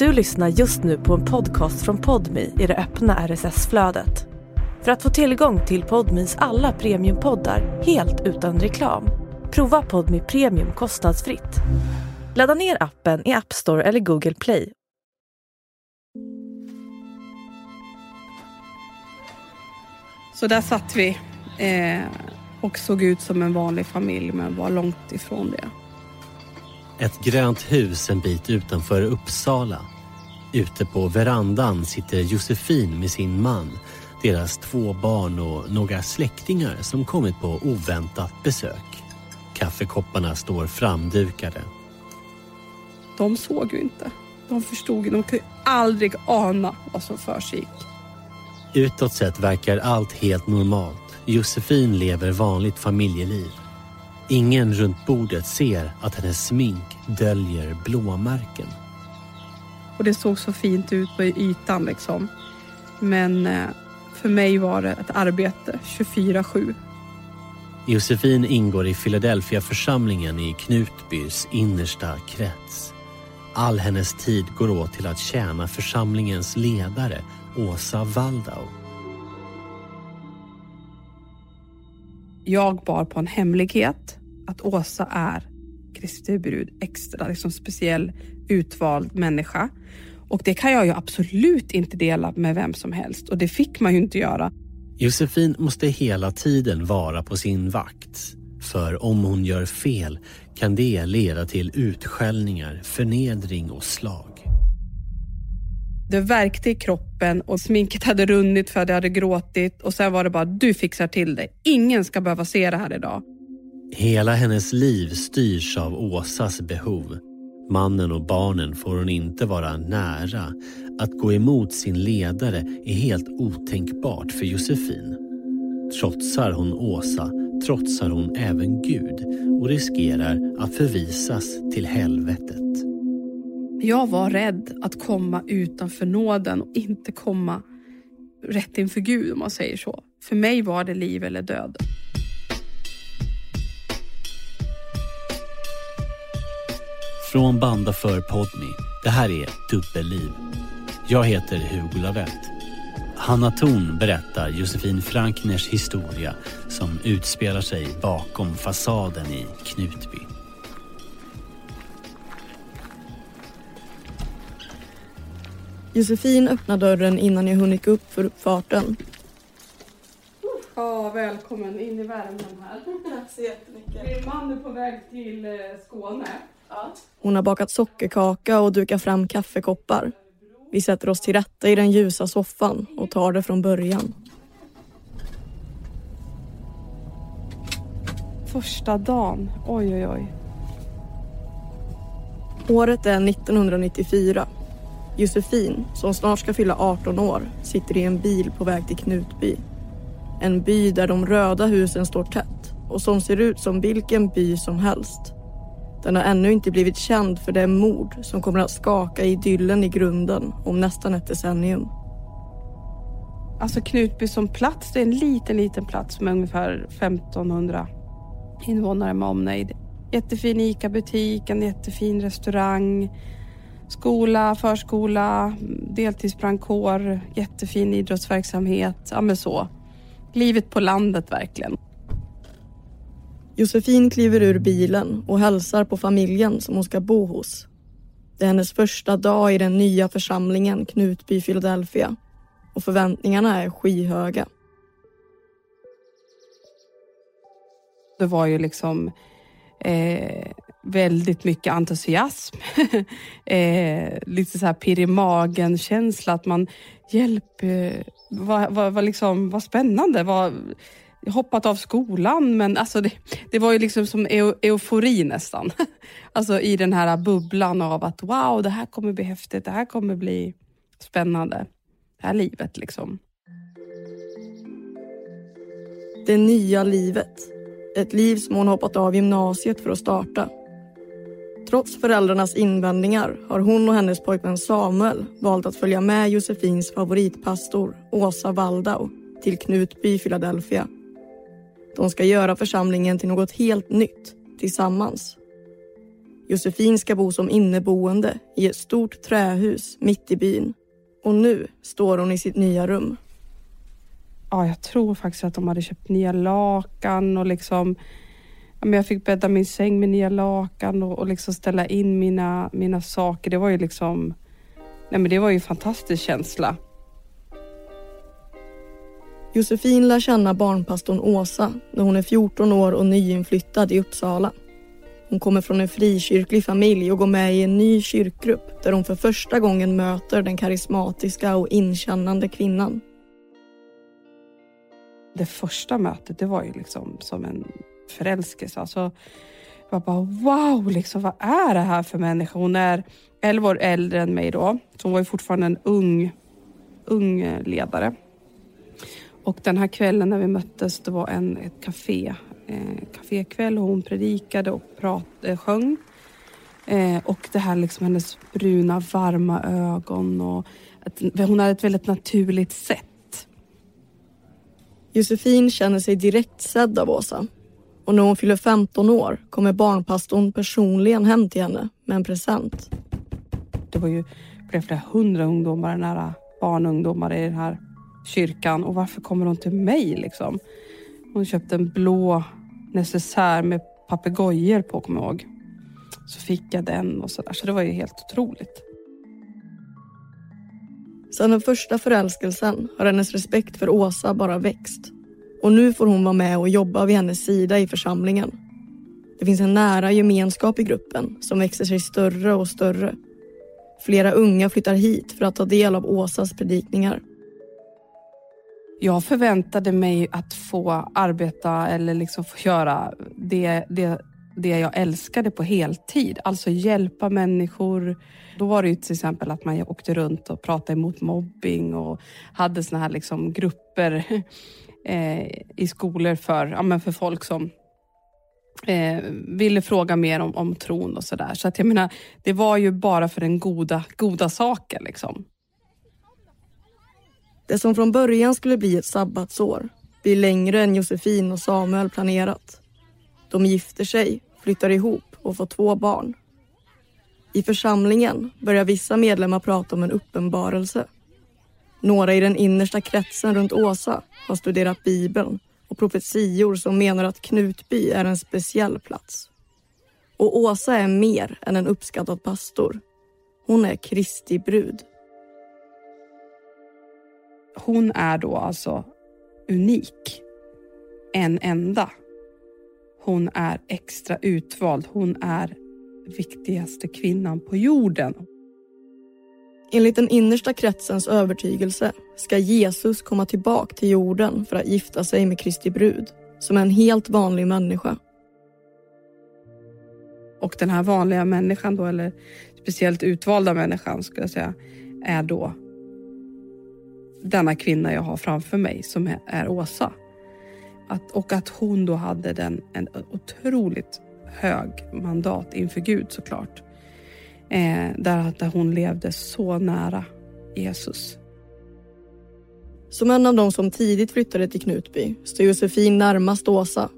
Du lyssnar just nu på en podcast från Podmi i det öppna RSS-flödet. För att få tillgång till Podmis alla premiumpoddar helt utan reklam, prova Podmi Premium kostnadsfritt. Ladda ner appen i App Store eller Google Play. Så där satt vi eh, och såg ut som en vanlig familj men var långt ifrån det. Ett grönt hus en bit utanför Uppsala. Ute på verandan sitter Josefin med sin man, deras två barn och några släktingar som kommit på oväntat besök. Kaffekopparna står framdukade. De såg ju inte. De förstod ju. De kunde aldrig ana vad som försiggick. Utåt sett verkar allt helt normalt. Josefin lever vanligt familjeliv. Ingen runt bordet ser att hennes smink döljer blåmärken. Och det såg så fint ut på ytan liksom. Men eh, för mig var det ett arbete 24-7. Josefin ingår i Philadelphia-församlingen i Knutbys innersta krets. All hennes tid går åt till att tjäna församlingens ledare Åsa Waldau. Jag bar på en hemlighet att Åsa är Kristi brud, extra liksom speciell utvald människa. Och det kan jag ju absolut inte dela med vem som helst och det fick man ju inte göra. Josefin måste hela tiden vara på sin vakt. För om hon gör fel kan det leda till utskällningar, förnedring och slag. Det värkte i kroppen och sminket hade runnit för att jag hade gråtit och sen var det bara du fixar till det. Ingen ska behöva se det här idag. Hela hennes liv styrs av Åsas behov. Mannen och barnen får hon inte vara nära. Att gå emot sin ledare är helt otänkbart för Josefin. Trotsar hon Åsa trotsar hon även Gud och riskerar att förvisas till helvetet. Jag var rädd att komma utanför nåden och inte komma rätt inför Gud om man säger så. För mig var det liv eller död. Från Banda för Podmi. Det här är Dubbelliv. Jag heter Hugo Lavett. Hanna Thorn berättar Josefin Frankners historia som utspelar sig bakom fasaden i Knutby. Josefin öppnar dörren innan jag hunnit gå upp för uppfarten. Ja, välkommen in i värmen här. Tack så jättemycket. Min man är på väg till eh, Skåne. Hon har bakat sockerkaka och dukat fram kaffekoppar. Vi sätter oss till rätta i den ljusa soffan och tar det från början. Första dagen. Oj, oj, oj. Året är 1994. Josefin, som snart ska fylla 18 år, sitter i en bil på väg till Knutby. En by där de röda husen står tätt och som ser ut som vilken by som helst. Den har ännu inte blivit känd för det mord som kommer att skaka idyllen i grunden om nästan ett decennium. Alltså Knutby som plats, det är en liten, liten plats med ungefär 1500 invånare med omnejd. Jättefin ICA-butik, en jättefin restaurang, skola, förskola, deltidsbrandkår, jättefin idrottsverksamhet. Ja, men så. Livet på landet verkligen. Josefin kliver ur bilen och hälsar på familjen som hon ska bo hos. Det är hennes första dag i den nya församlingen Knutby, Philadelphia och förväntningarna är skyhöga. Det var ju liksom eh, väldigt mycket entusiasm. eh, lite så här pirr i magen-känsla att man, hjälp, eh, vad, vad, vad, liksom, vad spännande, vad, hoppat av skolan, men alltså det, det var ju liksom som eu, eufori nästan. alltså i den här bubblan av att wow, det här kommer bli häftigt, det här kommer bli spännande. Det här livet liksom. Det nya livet. Ett liv som hon hoppat av gymnasiet för att starta. Trots föräldrarnas invändningar har hon och hennes pojkvän Samuel valt att följa med Josefins favoritpastor Åsa Waldau till Knutby, Philadelphia. De ska göra församlingen till något helt nytt tillsammans. Josefin ska bo som inneboende i ett stort trähus mitt i byn. Och nu står hon i sitt nya rum. Ja, jag tror faktiskt att de hade köpt nya lakan och liksom jag fick bädda min säng med nya lakan och, och liksom ställa in mina, mina saker. Det var ju liksom nej men det var ju en fantastisk känsla. Josefin lär känna barnpastorn Åsa när hon är 14 år och nyinflyttad i Uppsala. Hon kommer från en frikyrklig familj och går med i en ny kyrkgrupp där hon för första gången möter den karismatiska och inkännande kvinnan. Det första mötet det var ju liksom som en förälskelse. Alltså, jag bara wow, liksom, vad är det här för människa? Hon är 11 år äldre än mig då, så hon var ju fortfarande en ung, ung ledare. Och den här kvällen när vi möttes, det var en, ett café, eh, kafékväll och hon predikade och prat, eh, sjöng. Eh, och det här liksom hennes bruna varma ögon och att, hon hade ett väldigt naturligt sätt. Josefin känner sig direkt sedd av Åsa. Och när hon fyller 15 år kommer barnpastorn personligen hem till henne med en present. Det var ju flera, flera hundra ungdomar, nära barn och ungdomar i den här kyrkan. Och varför kommer hon till mig liksom? Hon köpte en blå necessär med papegojor på, kommer jag ihåg. Så fick jag den och sådär. Så det var ju helt otroligt. Sedan den första förälskelsen har hennes respekt för Åsa bara växt. Och nu får hon vara med och jobba vid hennes sida i församlingen. Det finns en nära gemenskap i gruppen som växer sig större och större. Flera unga flyttar hit för att ta del av Åsas predikningar. Jag förväntade mig att få arbeta eller liksom få göra det, det, det jag älskade på heltid. Alltså hjälpa människor. Då var det ju till exempel att man åkte runt och pratade emot mobbing och hade såna här liksom grupper eh, i skolor för, ja, men för folk som eh, ville fråga mer om, om tron och sådär. Så att jag menar, det var ju bara för den goda, goda saken. Liksom. Det som från början skulle bli ett sabbatsår blir längre än Josefin och Samuel planerat. De gifter sig, flyttar ihop och får två barn. I församlingen börjar vissa medlemmar prata om en uppenbarelse. Några i den innersta kretsen runt Åsa har studerat Bibeln och profetior som menar att Knutby är en speciell plats. Och Åsa är mer än en uppskattad pastor. Hon är Kristi brud. Hon är då alltså unik. En enda. Hon är extra utvald. Hon är viktigaste kvinnan på jorden. Enligt den innersta kretsens övertygelse ska Jesus komma tillbaka till jorden för att gifta sig med Kristi brud, som är en helt vanlig människa. Och den här vanliga människan då, eller speciellt utvalda människan skulle jag säga, är då denna kvinna jag har framför mig som är, Åsa. Att, och att hon då hade den, en otroligt hög mandat inför Gud såklart. Eh, där, där hon levde så nära Jesus. Som en av de som tidigt flyttade till Knutby står Josefin närmast Åsa.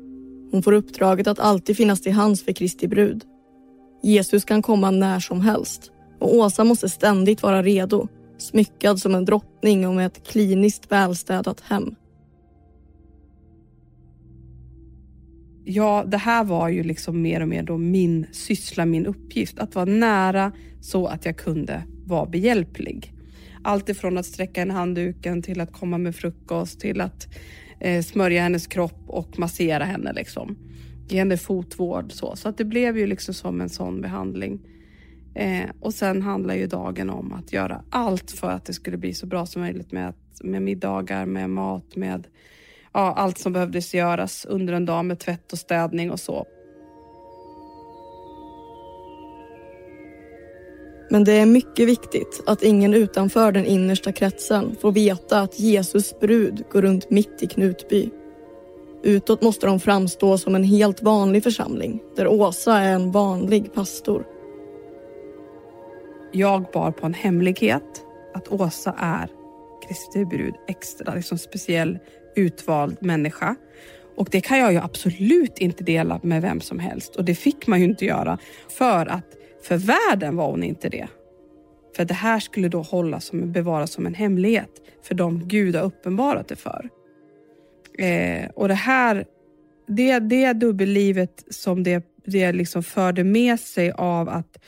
Hon får uppdraget att alltid finnas till hands för Kristi brud. Jesus kan komma när som helst och Åsa måste ständigt vara redo smyckad som en drottning och med ett kliniskt välstädat hem. Ja, det här var ju liksom mer och mer då min syssla, min uppgift. Att vara nära så att jag kunde vara behjälplig. Allt ifrån att sträcka en handduken till att komma med frukost till att eh, smörja hennes kropp och massera henne. Liksom. Ge henne fotvård. Så, så att det blev ju liksom som en sån behandling. Eh, och sen handlar ju dagen om att göra allt för att det skulle bli så bra som möjligt med, med middagar, med mat, med ja, allt som behövdes göras under en dag med tvätt och städning och så. Men det är mycket viktigt att ingen utanför den innersta kretsen får veta att Jesus brud går runt mitt i Knutby. Utåt måste de framstå som en helt vanlig församling där Åsa är en vanlig pastor. Jag bar på en hemlighet att Åsa är Kristi brud, extra liksom speciell utvald människa. Och det kan jag ju absolut inte dela med vem som helst och det fick man ju inte göra för att för världen var hon inte det. För det här skulle då hållas som, bevaras som en hemlighet för de Gud har uppenbarat det för. Eh, och det här, det, det dubbellivet som det, det liksom förde med sig av att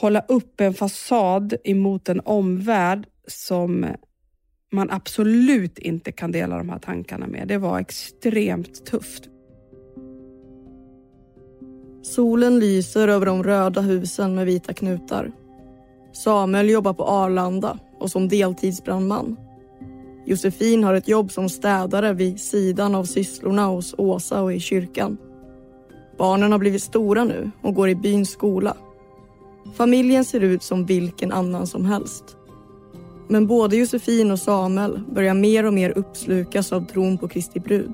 hålla upp en fasad emot en omvärld som man absolut inte kan dela de här tankarna med. Det var extremt tufft. Solen lyser över de röda husen med vita knutar. Samuel jobbar på Arlanda och som deltidsbrandman. Josefin har ett jobb som städare vid sidan av sysslorna hos Åsa och i kyrkan. Barnen har blivit stora nu och går i byns skola. Familjen ser ut som vilken annan som helst. Men både Josefin och Samuel börjar mer och mer uppslukas av tron på Kristi brud.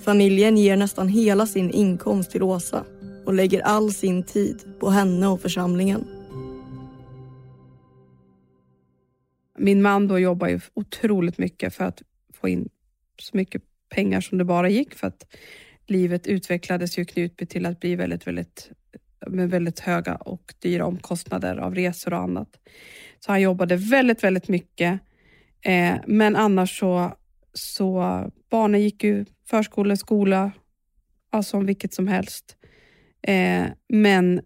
Familjen ger nästan hela sin inkomst till Åsa och lägger all sin tid på henne och församlingen. Min man då jobbar ju otroligt mycket för att få in så mycket pengar som det bara gick för att livet utvecklades ju Knutby till att bli väldigt, väldigt med väldigt höga och dyra omkostnader av resor och annat. Så han jobbade väldigt, väldigt mycket. Eh, men annars så, så barnen gick ju förskola, skola, alltså som vilket som helst. Eh, men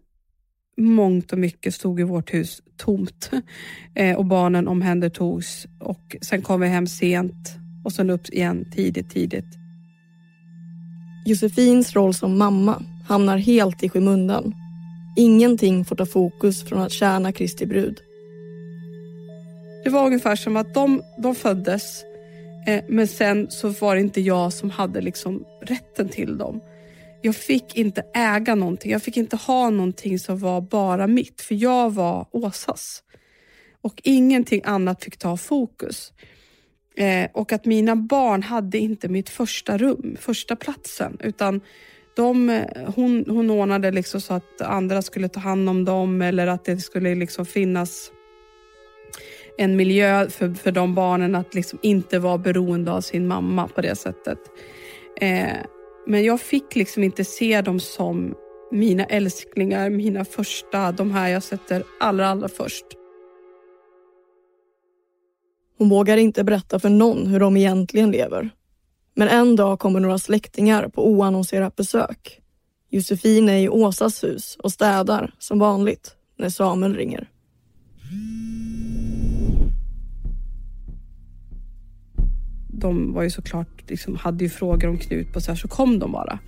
mångt och mycket stod i vårt hus tomt eh, och barnen omhändertogs och sen kom vi hem sent och sen upp igen tidigt, tidigt. Josefins roll som mamma hamnar helt i skymundan. Ingenting får ta fokus från att tjäna Kristi brud. Det var ungefär som att de, de föddes eh, men sen så var det inte jag som hade liksom rätten till dem. Jag fick inte äga någonting. Jag fick inte ha någonting som var bara mitt för jag var Åsas. Och ingenting annat fick ta fokus. Eh, och att mina barn hade inte mitt första rum, första platsen utan de, hon, hon ordnade liksom så att andra skulle ta hand om dem eller att det skulle liksom finnas en miljö för, för de barnen att liksom inte vara beroende av sin mamma på det sättet. Eh, men jag fick liksom inte se dem som mina älsklingar, mina första, de här jag sätter allra, allra först. Hon vågar inte berätta för någon hur de egentligen lever. Men en dag kommer några släktingar på oannonserat besök. Josefin är i Åsas hus och städar som vanligt när Samuel ringer. De var ju såklart, liksom, hade ju frågor om Knut på så här, så kom de bara.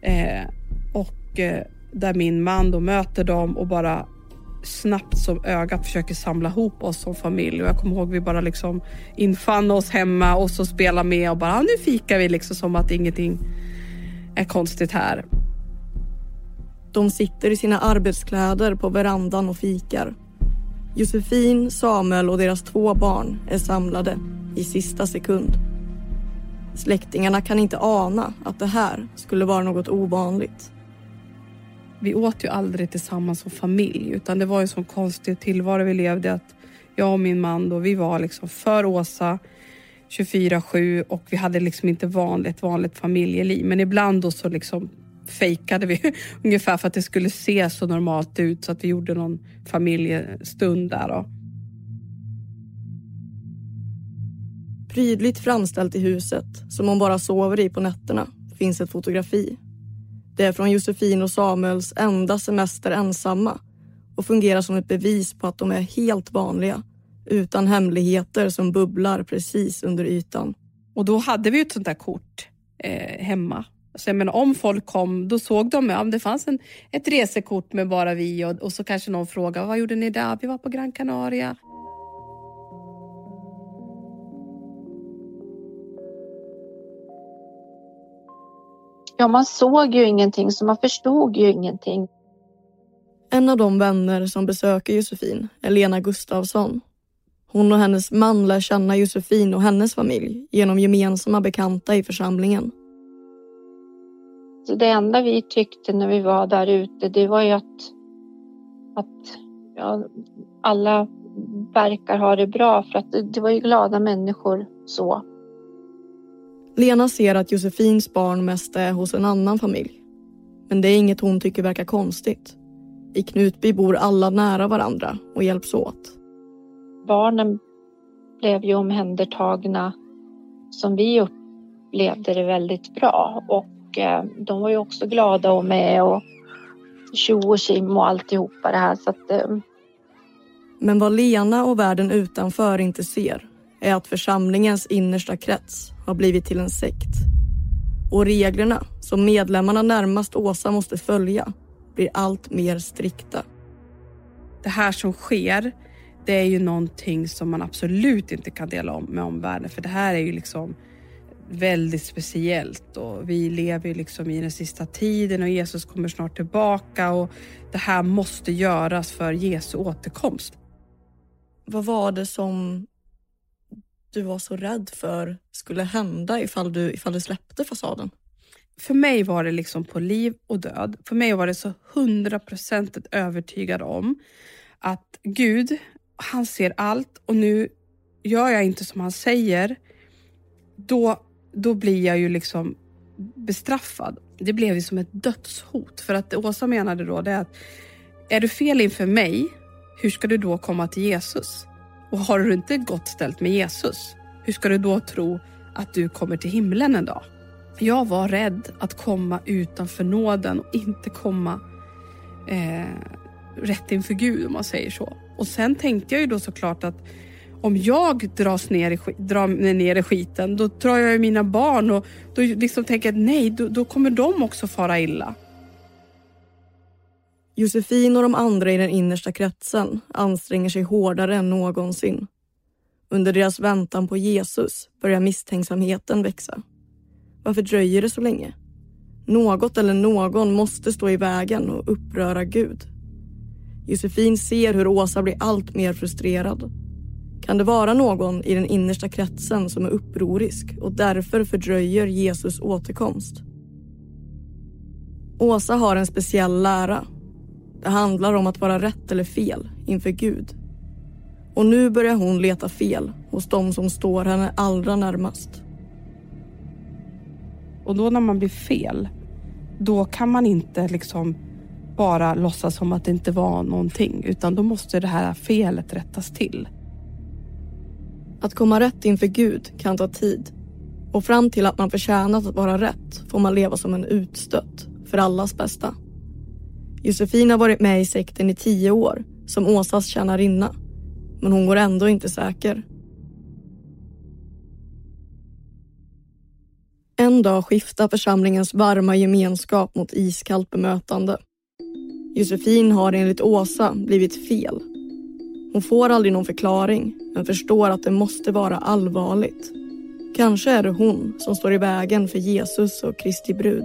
Eh, och eh, där min man då möter dem och bara snabbt som ögat försöker samla ihop oss som familj. Och jag kommer ihåg vi bara liksom infann oss hemma och så spela med och bara nu fikar vi liksom som att ingenting är konstigt här. De sitter i sina arbetskläder på verandan och fikar. Josefin, Samuel och deras två barn är samlade i sista sekund. Släktingarna kan inte ana att det här skulle vara något ovanligt. Vi åt ju aldrig tillsammans som familj utan det var en sån konstig tillvaro vi levde att jag och min man då, vi var liksom för Åsa 24-7 och vi hade liksom inte vanligt, vanligt familjeliv. Men ibland då så liksom fejkade vi ungefär för att det skulle se så normalt ut så att vi gjorde någon familjestund där. Då. Prydligt framställt i huset, som hon bara sover i på nätterna, finns ett fotografi det är från Josefin och Samuels enda semester ensamma och fungerar som ett bevis på att de är helt vanliga utan hemligheter som bubblar precis under ytan. Och då hade vi ett sånt där kort eh, hemma. Så jag menar, om folk kom, då såg de om det fanns en, ett resekort med bara vi och, och så kanske någon frågade vad gjorde ni där? Vi var på Gran Canaria. Ja, man såg ju ingenting så man förstod ju ingenting. En av de vänner som besöker Josefin är Lena Gustavsson. Hon och hennes man lär känna Josefin och hennes familj genom gemensamma bekanta i församlingen. Det enda vi tyckte när vi var där ute, det var ju att, att ja, alla verkar ha det bra för att det, det var ju glada människor så. Lena ser att Josefins barn mest är hos en annan familj. Men det är inget hon tycker verkar konstigt. I Knutby bor alla nära varandra och hjälps åt. Barnen blev ju omhändertagna som vi upplevde det väldigt bra och eh, de var ju också glada och med och tjo och kim och alltihopa det här så att eh, Men vad Lena och världen utanför inte ser är att församlingens innersta krets har blivit till en sekt. Och reglerna som medlemmarna närmast Åsa måste följa blir allt mer strikta. Det här som sker, det är ju någonting som man absolut inte kan dela om med omvärlden för det här är ju liksom väldigt speciellt och vi lever ju liksom i den sista tiden och Jesus kommer snart tillbaka och det här måste göras för Jesu återkomst. Vad var det som du var så rädd för skulle hända ifall du, ifall du släppte fasaden? För mig var det liksom på liv och död. För mig var det så hundraprocentigt övertygad om att Gud, han ser allt och nu gör jag inte som han säger, då, då blir jag ju liksom bestraffad. Det blev ju som ett dödshot. För att Åsa menade då det att är du fel inför mig, hur ska du då komma till Jesus? Och har du inte gott ställt med Jesus, hur ska du då tro att du kommer till himlen en dag? Jag var rädd att komma utanför nåden och inte komma eh, rätt inför Gud om man säger så. Och sen tänkte jag ju då såklart att om jag dras ner i, drar ner i skiten, då drar jag ju mina barn och då liksom tänker jag att nej, då, då kommer de också fara illa. Josefin och de andra i den innersta kretsen anstränger sig hårdare än någonsin. Under deras väntan på Jesus börjar misstänksamheten växa. Varför dröjer det så länge? Något eller någon måste stå i vägen och uppröra Gud. Josefin ser hur Åsa blir allt mer frustrerad. Kan det vara någon i den innersta kretsen som är upprorisk och därför fördröjer Jesus återkomst? Åsa har en speciell lära. Det handlar om att vara rätt eller fel inför Gud. Och nu börjar hon leta fel hos de som står henne allra närmast. Och då när man blir fel, då kan man inte liksom bara låtsas som att det inte var någonting, utan då måste det här felet rättas till. Att komma rätt inför Gud kan ta tid. Och fram till att man förtjänat att vara rätt får man leva som en utstött, för allas bästa. Josefin har varit med i sekten i tio år, som Åsas tjänarinna. Men hon går ändå inte säker. En dag skiftar församlingens varma gemenskap mot iskallt bemötande. Josefin har enligt Åsa blivit fel. Hon får aldrig någon förklaring men förstår att det måste vara allvarligt. Kanske är det hon som står i vägen för Jesus och Kristi brud.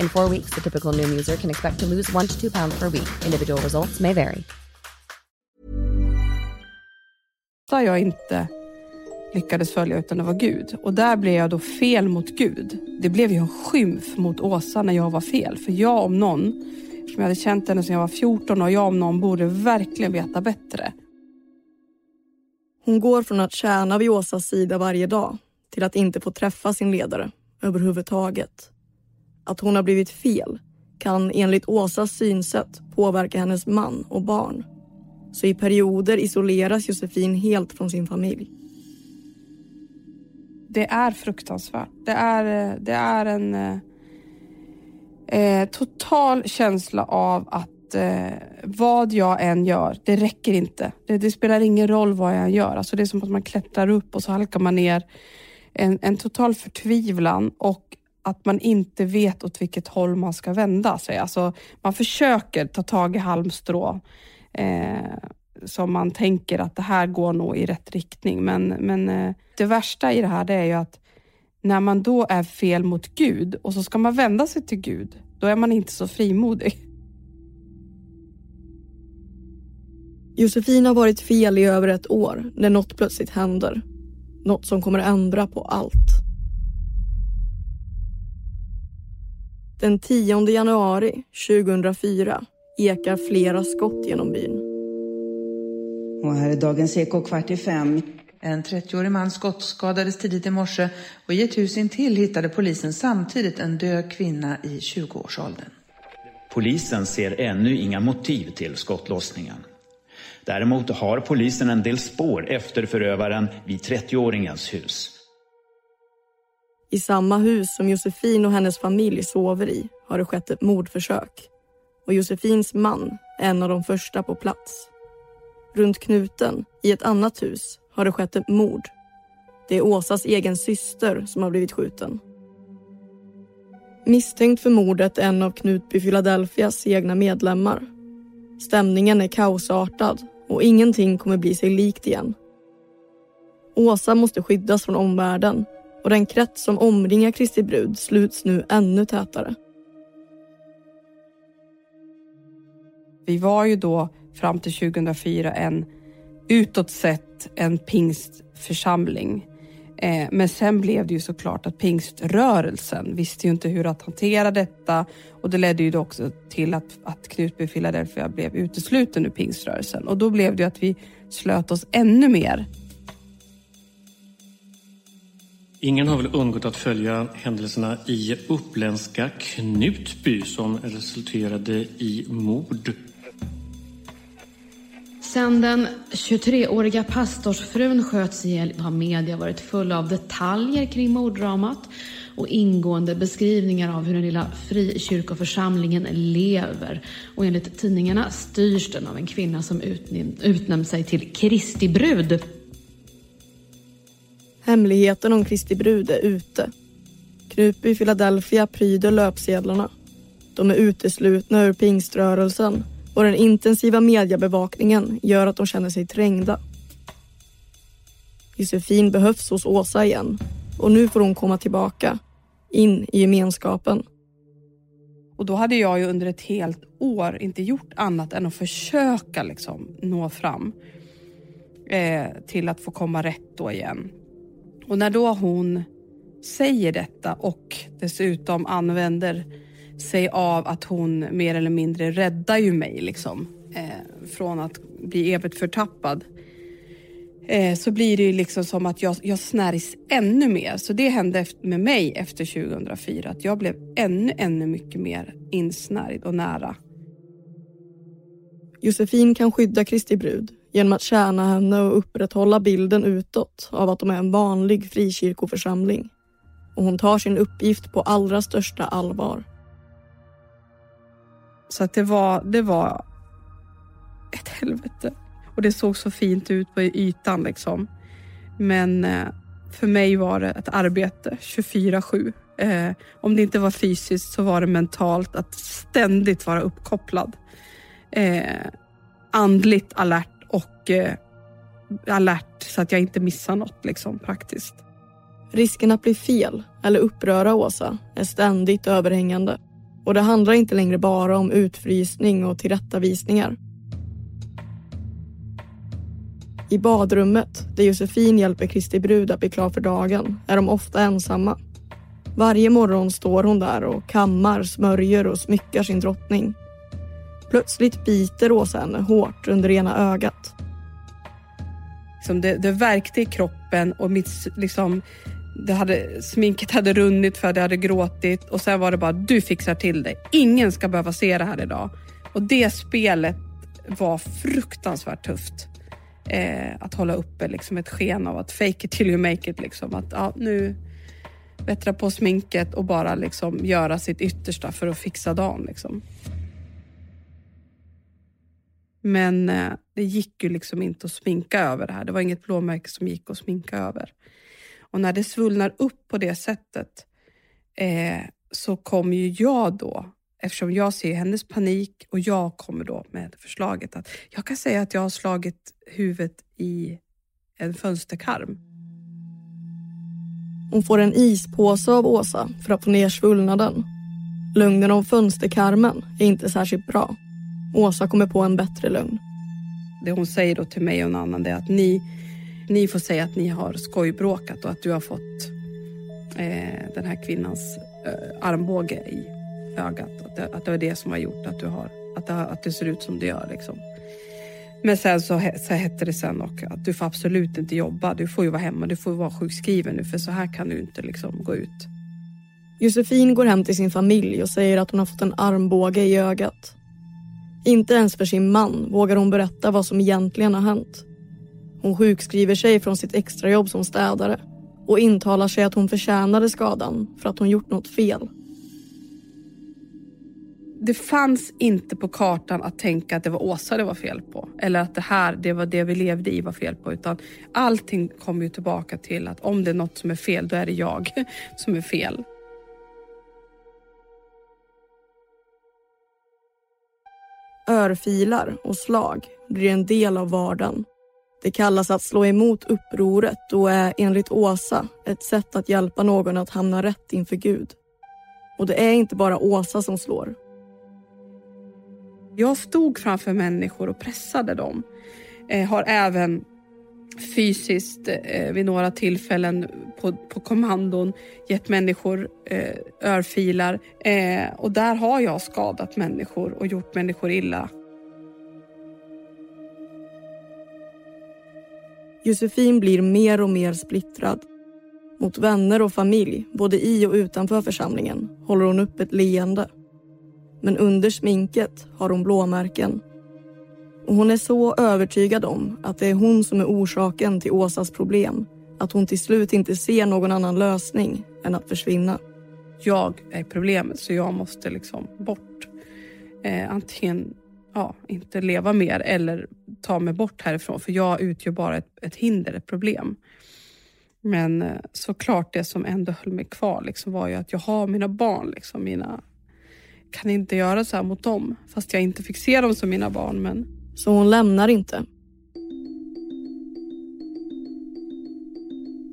In four weeks, the typical Noom user can expect to lose one to two pounds per week. Individual results may vary. jag inte lyckades följa utan det var Gud. Och där blev jag då fel mot Gud. Det blev ju en skymf mot Åsa när jag var fel. För jag om någon, som jag hade känt henne sedan jag var 14 och jag om någon borde verkligen veta bättre. Hon går från att tjäna vid Åsas sida varje dag till att inte få träffa sin ledare överhuvudtaget. Att hon har blivit fel kan enligt Åsas synsätt påverka hennes man och barn. Så i perioder isoleras Josefin helt från sin familj. Det är fruktansvärt. Det är, det är en eh, total känsla av att eh, vad jag än gör, det räcker inte. Det, det, spelar ingen roll vad jag än gör. Alltså det är som att man klättrar upp och så halkar man ner. En, en total förtvivlan och att man inte vet åt vilket håll man ska vända sig. Alltså, man försöker ta tag i halmstrå eh, som man tänker att det här går nog i rätt riktning. Men, men eh, det värsta i det här det är ju att när man då är fel mot Gud och så ska man vända sig till Gud, då är man inte så frimodig. Josefin har varit fel i över ett år när något plötsligt händer. Något som kommer ändra på allt. Den 10 januari 2004 ekar flera skott genom byn. Och här är dagens Eko kvart i fem. En 30-årig man skottskadades tidigt i morse och i ett hus intill hittade polisen samtidigt en död kvinna i 20-årsåldern. Polisen ser ännu inga motiv till skottlossningen. Däremot har polisen en del spår efter förövaren vid 30-åringens hus. I samma hus som Josefin och hennes familj sover i har det skett ett mordförsök. Och Josefins man är en av de första på plats. Runt knuten, i ett annat hus, har det skett ett mord. Det är Åsas egen syster som har blivit skjuten. Misstänkt för mordet är en av Knutby Philadelphias egna medlemmar. Stämningen är kaosartad och ingenting kommer bli sig likt igen. Åsa måste skyddas från omvärlden och den krets som omringar Kristi brud sluts nu ännu tätare. Vi var ju då fram till 2004 en utåt sett en pingstförsamling. Eh, men sen blev det ju såklart att pingströrelsen visste ju inte hur att hantera detta och det ledde ju då också till att, att Knutby Philadelphia blev utesluten ur pingströrelsen och då blev det ju att vi slöt oss ännu mer. Ingen har väl undgått att följa händelserna i uppländska Knutby som resulterade i mord Sen den 23-åriga pastorsfrun sköts ihjäl har media varit fulla av detaljer kring morddramat och ingående beskrivningar av hur den lilla frikyrkoförsamlingen lever. Och enligt tidningarna styrs den av en kvinna som utnämnt sig till Kristi brud. Hemligheten om Kristi brud är ute. Knutby Philadelphia pryder löpsedlarna. De är uteslutna ur pingströrelsen och den intensiva mediebevakningen gör att de känner sig trängda. Josefin behövs hos Åsa igen och nu får hon komma tillbaka, in i gemenskapen. Och då hade jag ju under ett helt år inte gjort annat än att försöka liksom nå fram eh, till att få komma rätt då igen. Och när då hon säger detta och dessutom använder sig av att hon mer eller mindre räddar ju mig liksom eh, från att bli evigt förtappad. Eh, så blir det ju liksom som att jag, jag snärjs ännu mer. Så det hände med mig efter 2004, att jag blev ännu, ännu mycket mer insnärjd och nära. Josefin kan skydda Kristi brud genom att tjäna henne och upprätthålla bilden utåt av att de är en vanlig frikyrkoförsamling. Och hon tar sin uppgift på allra största allvar. Så att det var, det var ett helvete. Och det såg så fint ut på ytan liksom. Men eh, för mig var det ett arbete 24-7. Eh, om det inte var fysiskt så var det mentalt att ständigt vara uppkopplad. Eh, andligt alert och eh, alert så att jag inte missar något liksom praktiskt. Risken att bli fel eller uppröra Åsa är ständigt överhängande. Och det handlar inte längre bara om utfrysning och tillrättavisningar. I badrummet, där Josefin hjälper Kristi brud att bli klar för dagen, är de ofta ensamma. Varje morgon står hon där och kammar, smörjer och smyckar sin drottning. Plötsligt biter Åsa henne hårt under ena ögat. Liksom det, det värkte i kroppen och mitt, liksom, det hade, sminket hade runnit för att jag hade gråtit och sen var det bara du fixar till det. Ingen ska behöva se det här idag. Och det spelet var fruktansvärt tufft. Eh, att hålla uppe liksom ett sken av att fake it till you make it. Liksom. Att ja, nu bättra på sminket och bara liksom göra sitt yttersta för att fixa dagen. Liksom. Men eh, det gick ju liksom inte att sminka över det här. Det var inget blåmärke som gick att sminka över. Och när det svullnar upp på det sättet eh, så kommer ju jag då, eftersom jag ser hennes panik och jag kommer då med förslaget att jag kan säga att jag har slagit huvudet i en fönsterkarm. Hon får en ispåse av Åsa för att få ner svullnaden. Lögnen om fönsterkarmen är inte särskilt bra. Åsa kommer på en bättre lögn. Det hon säger då till mig och en annan är att ni, ni får säga att ni har skojbråkat och att du har fått eh, den här kvinnans eh, armbåge i ögat. Att det, att det var det som har gjort att, du har, att, det, att det ser ut som det gör. Liksom. Men sen så, så hette det sen också att du får absolut inte jobba. Du får ju vara hemma, du får vara sjukskriven nu för så här kan du inte liksom gå ut. Josefin går hem till sin familj och säger att hon har fått en armbåge i ögat. Inte ens för sin man vågar hon berätta vad som egentligen har hänt. Hon sjukskriver sig från sitt extrajobb som städare och intalar sig att hon förtjänade skadan för att hon gjort något fel. Det fanns inte på kartan att tänka att det var Åsa det var fel på. Eller att det här, det var det vi levde i var fel på. Utan allting kommer ju tillbaka till att om det är något som är fel, då är det jag som är fel. Örfilar och slag blir en del av vardagen. Det kallas att slå emot upproret och är enligt Åsa ett sätt att hjälpa någon att hamna rätt inför Gud. Och det är inte bara Åsa som slår. Jag stod framför människor och pressade dem. Eh, har även fysiskt eh, vid några tillfällen på, på kommandon gett människor eh, örfilar. Eh, och där har jag skadat människor och gjort människor illa. Josefin blir mer och mer splittrad. Mot vänner och familj, både i och utanför församlingen, håller hon upp ett leende. Men under sminket har hon blåmärken. Hon är så övertygad om att det är hon som är orsaken till Åsas problem att hon till slut inte ser någon annan lösning än att försvinna. Jag är problemet, så jag måste liksom bort. Eh, antingen ja, inte leva mer eller ta mig bort härifrån, för jag utgör bara ett, ett hinder, ett problem. Men eh, såklart det som ändå höll mig kvar liksom, var ju att jag har mina barn, liksom, mina kan inte göra så här mot dem, fast jag inte fick se dem som mina barn. Men... Så hon lämnar inte?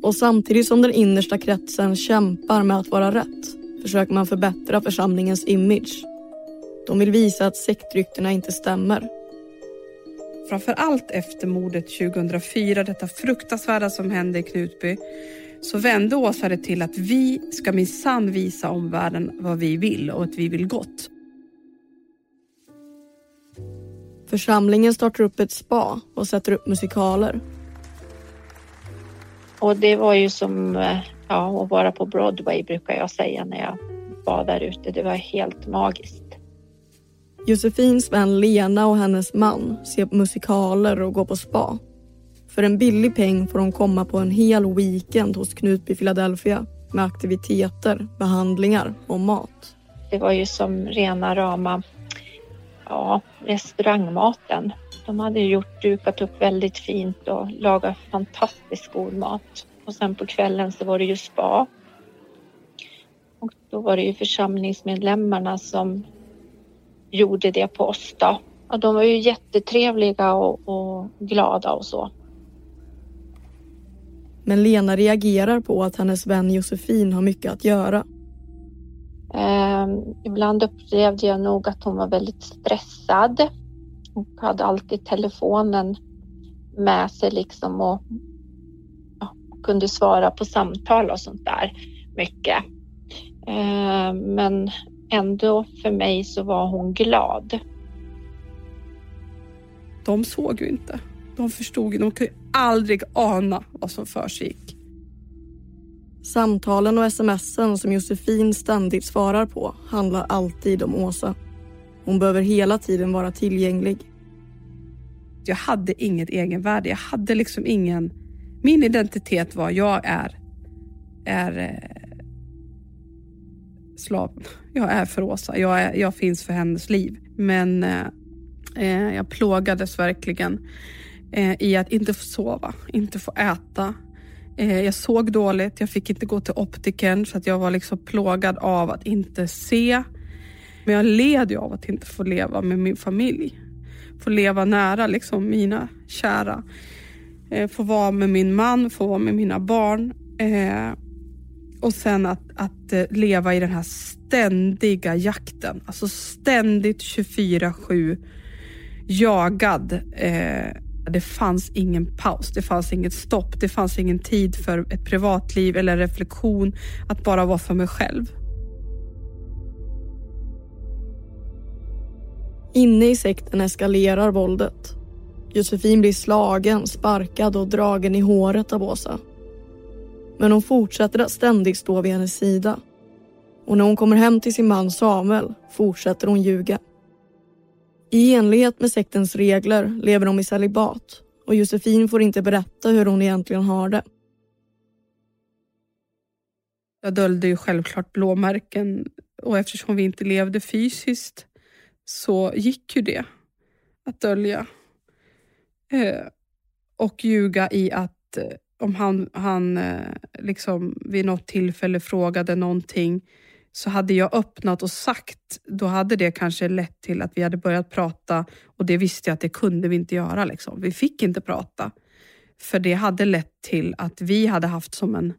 Och samtidigt som den innersta kretsen kämpar med att vara rätt försöker man förbättra församlingens image. De vill visa att sektryktena inte stämmer. Framför allt efter mordet 2004, detta fruktansvärda som hände i Knutby, så vände Åsa det till att vi ska minsann visa omvärlden vad vi vill och att vi vill gott. Församlingen startar upp ett spa och sätter upp musikaler. Och det var ju som eh, ja, att vara på Broadway brukar jag säga när jag var där ute. Det var helt magiskt. Josefins vän Lena och hennes man ser på musikaler och går på spa. För en billig peng får de komma på en hel weekend hos Knutby Philadelphia med aktiviteter, behandlingar och mat. Det var ju som rena rama ja, restaurangmaten. De hade gjort, dukat upp väldigt fint och lagat fantastiskt god mat. Och sen på kvällen så var det ju spa. Och då var det ju församlingsmedlemmarna som gjorde det på oss då. Och de var ju jättetrevliga och, och glada och så. Men Lena reagerar på att hennes vän Josefin har mycket att göra. Eh, ibland upplevde jag nog att hon var väldigt stressad och hade alltid telefonen med sig liksom och ja, kunde svara på samtal och sånt där mycket. Eh, men ändå för mig så var hon glad. De såg ju inte. De förstod ju, de kunde aldrig ana vad som försiggick. Samtalen och smsen som Josefin ständigt svarar på handlar alltid om Åsa. Hon behöver hela tiden vara tillgänglig. Jag hade inget egenvärde. Jag hade liksom ingen... Min identitet var jag är, är eh, slav. Jag är för Åsa. Jag, är, jag finns för hennes liv. Men eh, eh jag plågades verkligen eh, i att inte få sova, inte få äta. Eh, jag såg dåligt, jag fick inte gå till optikern så att jag var liksom plågad av att inte se. Men jag led ju av att inte få leva med min familj. Få leva nära liksom mina kära. Eh, få vara med min man, få vara med mina barn. Eh, och sen att, att leva i den här ständiga jakten. Alltså ständigt 24-7 jagad. Eh, det fanns ingen paus, det fanns inget stopp, det fanns ingen tid för ett privatliv eller reflektion. Att bara vara för mig själv. Inne i sekten eskalerar våldet. Josefin blir slagen, sparkad och dragen i håret av Åsa. Men hon fortsätter att ständigt stå vid hennes sida. Och när hon kommer hem till sin man Samuel fortsätter hon ljuga. I enlighet med sektens regler lever de i celibat och Josefin får inte berätta hur hon egentligen har det. Jag dolde ju självklart blåmärken och eftersom vi inte levde fysiskt så gick ju det att dölja. Eh, och ljuga i att eh, om han, han eh, liksom vid något tillfälle frågade någonting så hade jag öppnat och sagt, då hade det kanske lett till att vi hade börjat prata och det visste jag att det kunde vi inte göra. Liksom. Vi fick inte prata. För det hade lett till att vi hade haft som en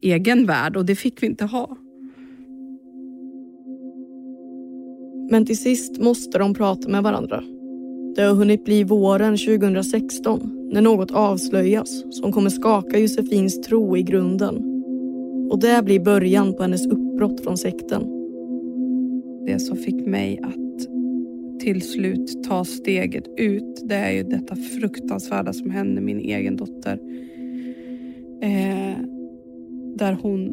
egen värld och det fick vi inte ha. Men till sist måste de prata med varandra. Det har hunnit bli våren 2016 när något avslöjas som kommer skaka Josefins tro i grunden. Och det blir början på hennes uppbrott från sekten. Det som fick mig att till slut ta steget ut, det är ju detta fruktansvärda som hände min egen dotter. Eh, där hon,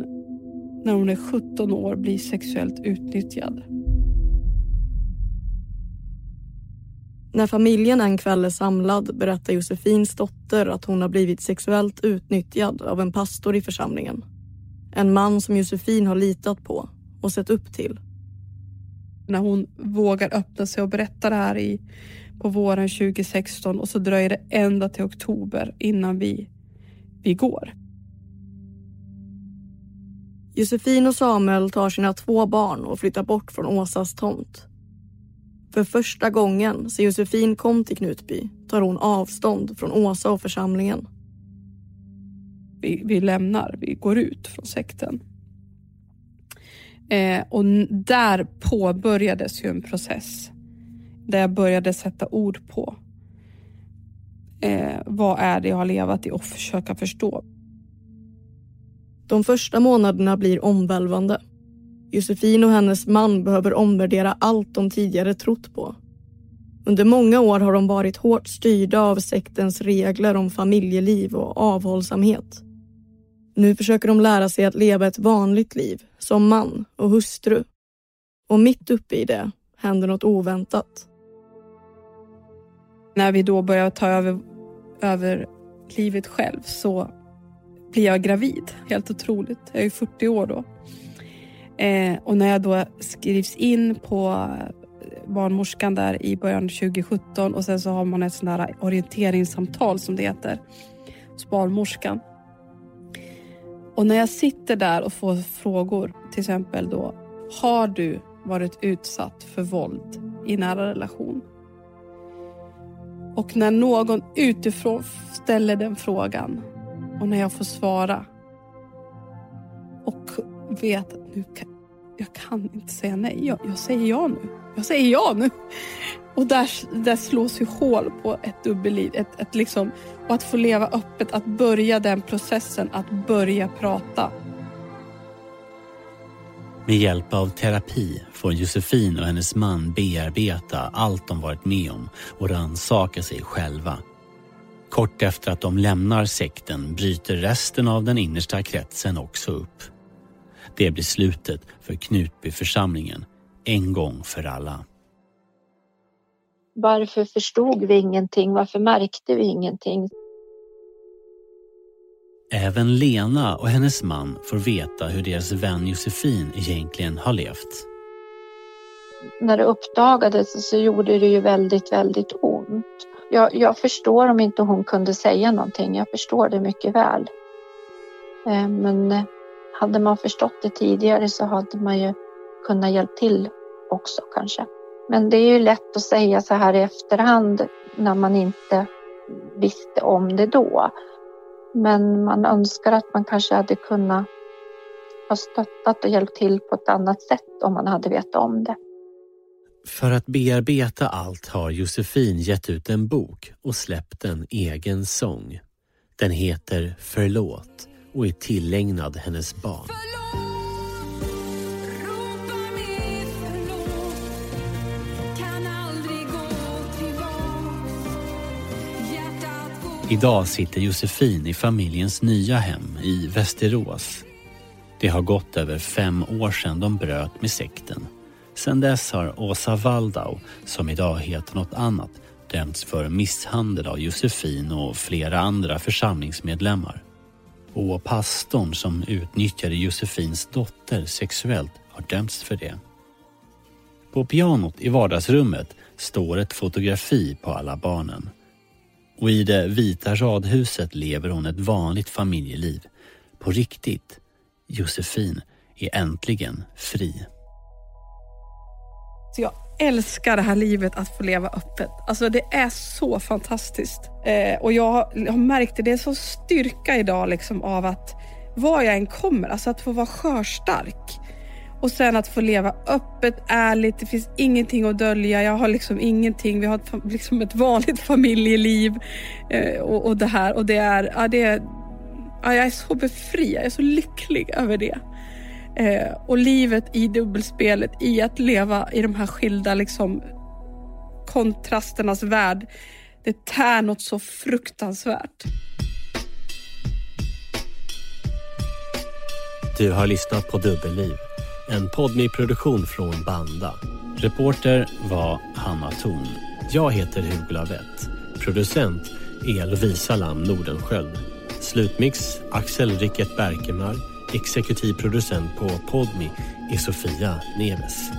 när hon är 17 år, blir sexuellt utnyttjad. När familjen en kväll är samlad berättar Josefins dotter att hon har blivit sexuellt utnyttjad av en pastor i församlingen. En man som Josefin har litat på och sett upp till. När hon vågar öppna sig och berätta det här i, på våren 2016 och så dröjer det ända till oktober innan vi, vi går. Josefin och Samuel tar sina två barn och flyttar bort från Åsas tomt. För första gången sen Josefin kom till Knutby tar hon avstånd från Åsa och församlingen. Vi, vi lämnar, vi går ut från sekten. Eh, och där påbörjades ju en process där jag började sätta ord på eh, vad är det jag har levat i och försöka förstå. De första månaderna blir omvälvande. Josefin och hennes man behöver omvärdera allt de tidigare trott på. Under många år har de varit hårt styrda av sektens regler om familjeliv och avhållsamhet. Nu försöker de lära sig att leva ett vanligt liv som man och hustru. Och mitt uppe i det händer något oväntat. När vi då börjar ta över, över livet själv så blir jag gravid. Helt otroligt. Jag är 40 år då. Eh, och när jag då skrivs in på eh, barnmorskan där i början 2017 och sen så har man ett sånt där orienteringssamtal som det heter hos barnmorskan. Och när jag sitter där och får frågor, till exempel då, har du varit utsatt för våld i nära relation? Och när någon utifrån ställer den frågan och när jag får svara och vet att nu kan, jag kan inte säga nej. Jag, jag säger ja nu. Jag säger ja nu. Och där, där slås ju hål på ett dubbelliv. Ett, ett liksom, och att få leva öppet, att börja den processen, att börja prata. Med hjälp av terapi får Josefin och hennes man bearbeta allt de varit med om och rannsaka sig själva. Kort efter att de lämnar sekten bryter resten av den innersta kretsen också upp. Det blir slutet för Knutbyförsamlingen en gång för alla. Varför förstod vi ingenting? Varför märkte vi ingenting? Även Lena och hennes man får veta hur deras vän Josefin egentligen har levt. När det uppdagades så gjorde det ju väldigt, väldigt ont. Jag, jag förstår om inte hon kunde säga någonting. Jag förstår det mycket väl. Eh, men hade man förstått det tidigare så hade man ju kunnat hjälpa till också kanske. Men det är ju lätt att säga så här i efterhand när man inte visste om det då. Men man önskar att man kanske hade kunnat ha stöttat och hjälpt till på ett annat sätt om man hade vetat om det. För att bearbeta allt har Josefin gett ut en bok och släppt en egen sång. Den heter Förlåt och är tillägnad hennes barn. Idag sitter Josefin i familjens nya hem i Västerås. Det har gått över fem år sedan de bröt med sekten. Sedan dess har Åsa Waldau, som idag heter något annat, dömts för misshandel av Josefin och flera andra församlingsmedlemmar. Och pastorn som utnyttjade Josefins dotter sexuellt har dömts för det. På pianot i vardagsrummet står ett fotografi på alla barnen. Och i det vita radhuset lever hon ett vanligt familjeliv. På riktigt. Josefin är äntligen fri. Så jag älskar det här livet att få leva öppet. Alltså det är så fantastiskt. Eh, och jag har märkt det, det är så styrka idag liksom av att var jag än kommer, alltså att få vara skörstark. Och sen att få leva öppet, ärligt, det finns ingenting att dölja. Jag har liksom ingenting, vi har ett, liksom ett vanligt familjeliv. Eh, och, och, det här, och det är, ja, det är ja, jag är så befriad, jag är så lycklig över det. Eh, och livet i dubbelspelet, i att leva i de här skilda liksom, kontrasternas värld, det tär något så fruktansvärt. Du har lyssnat på Dubbelliv, en poddmiproduktion från Banda. Reporter var Hanna Thorn. Jag heter Hugo Lavett. Producent är Lovisa Lam Nordenskjöld. Slutmix Axel Rickert Berkemar Exekutiv producent på Podmi är Sofia Neves.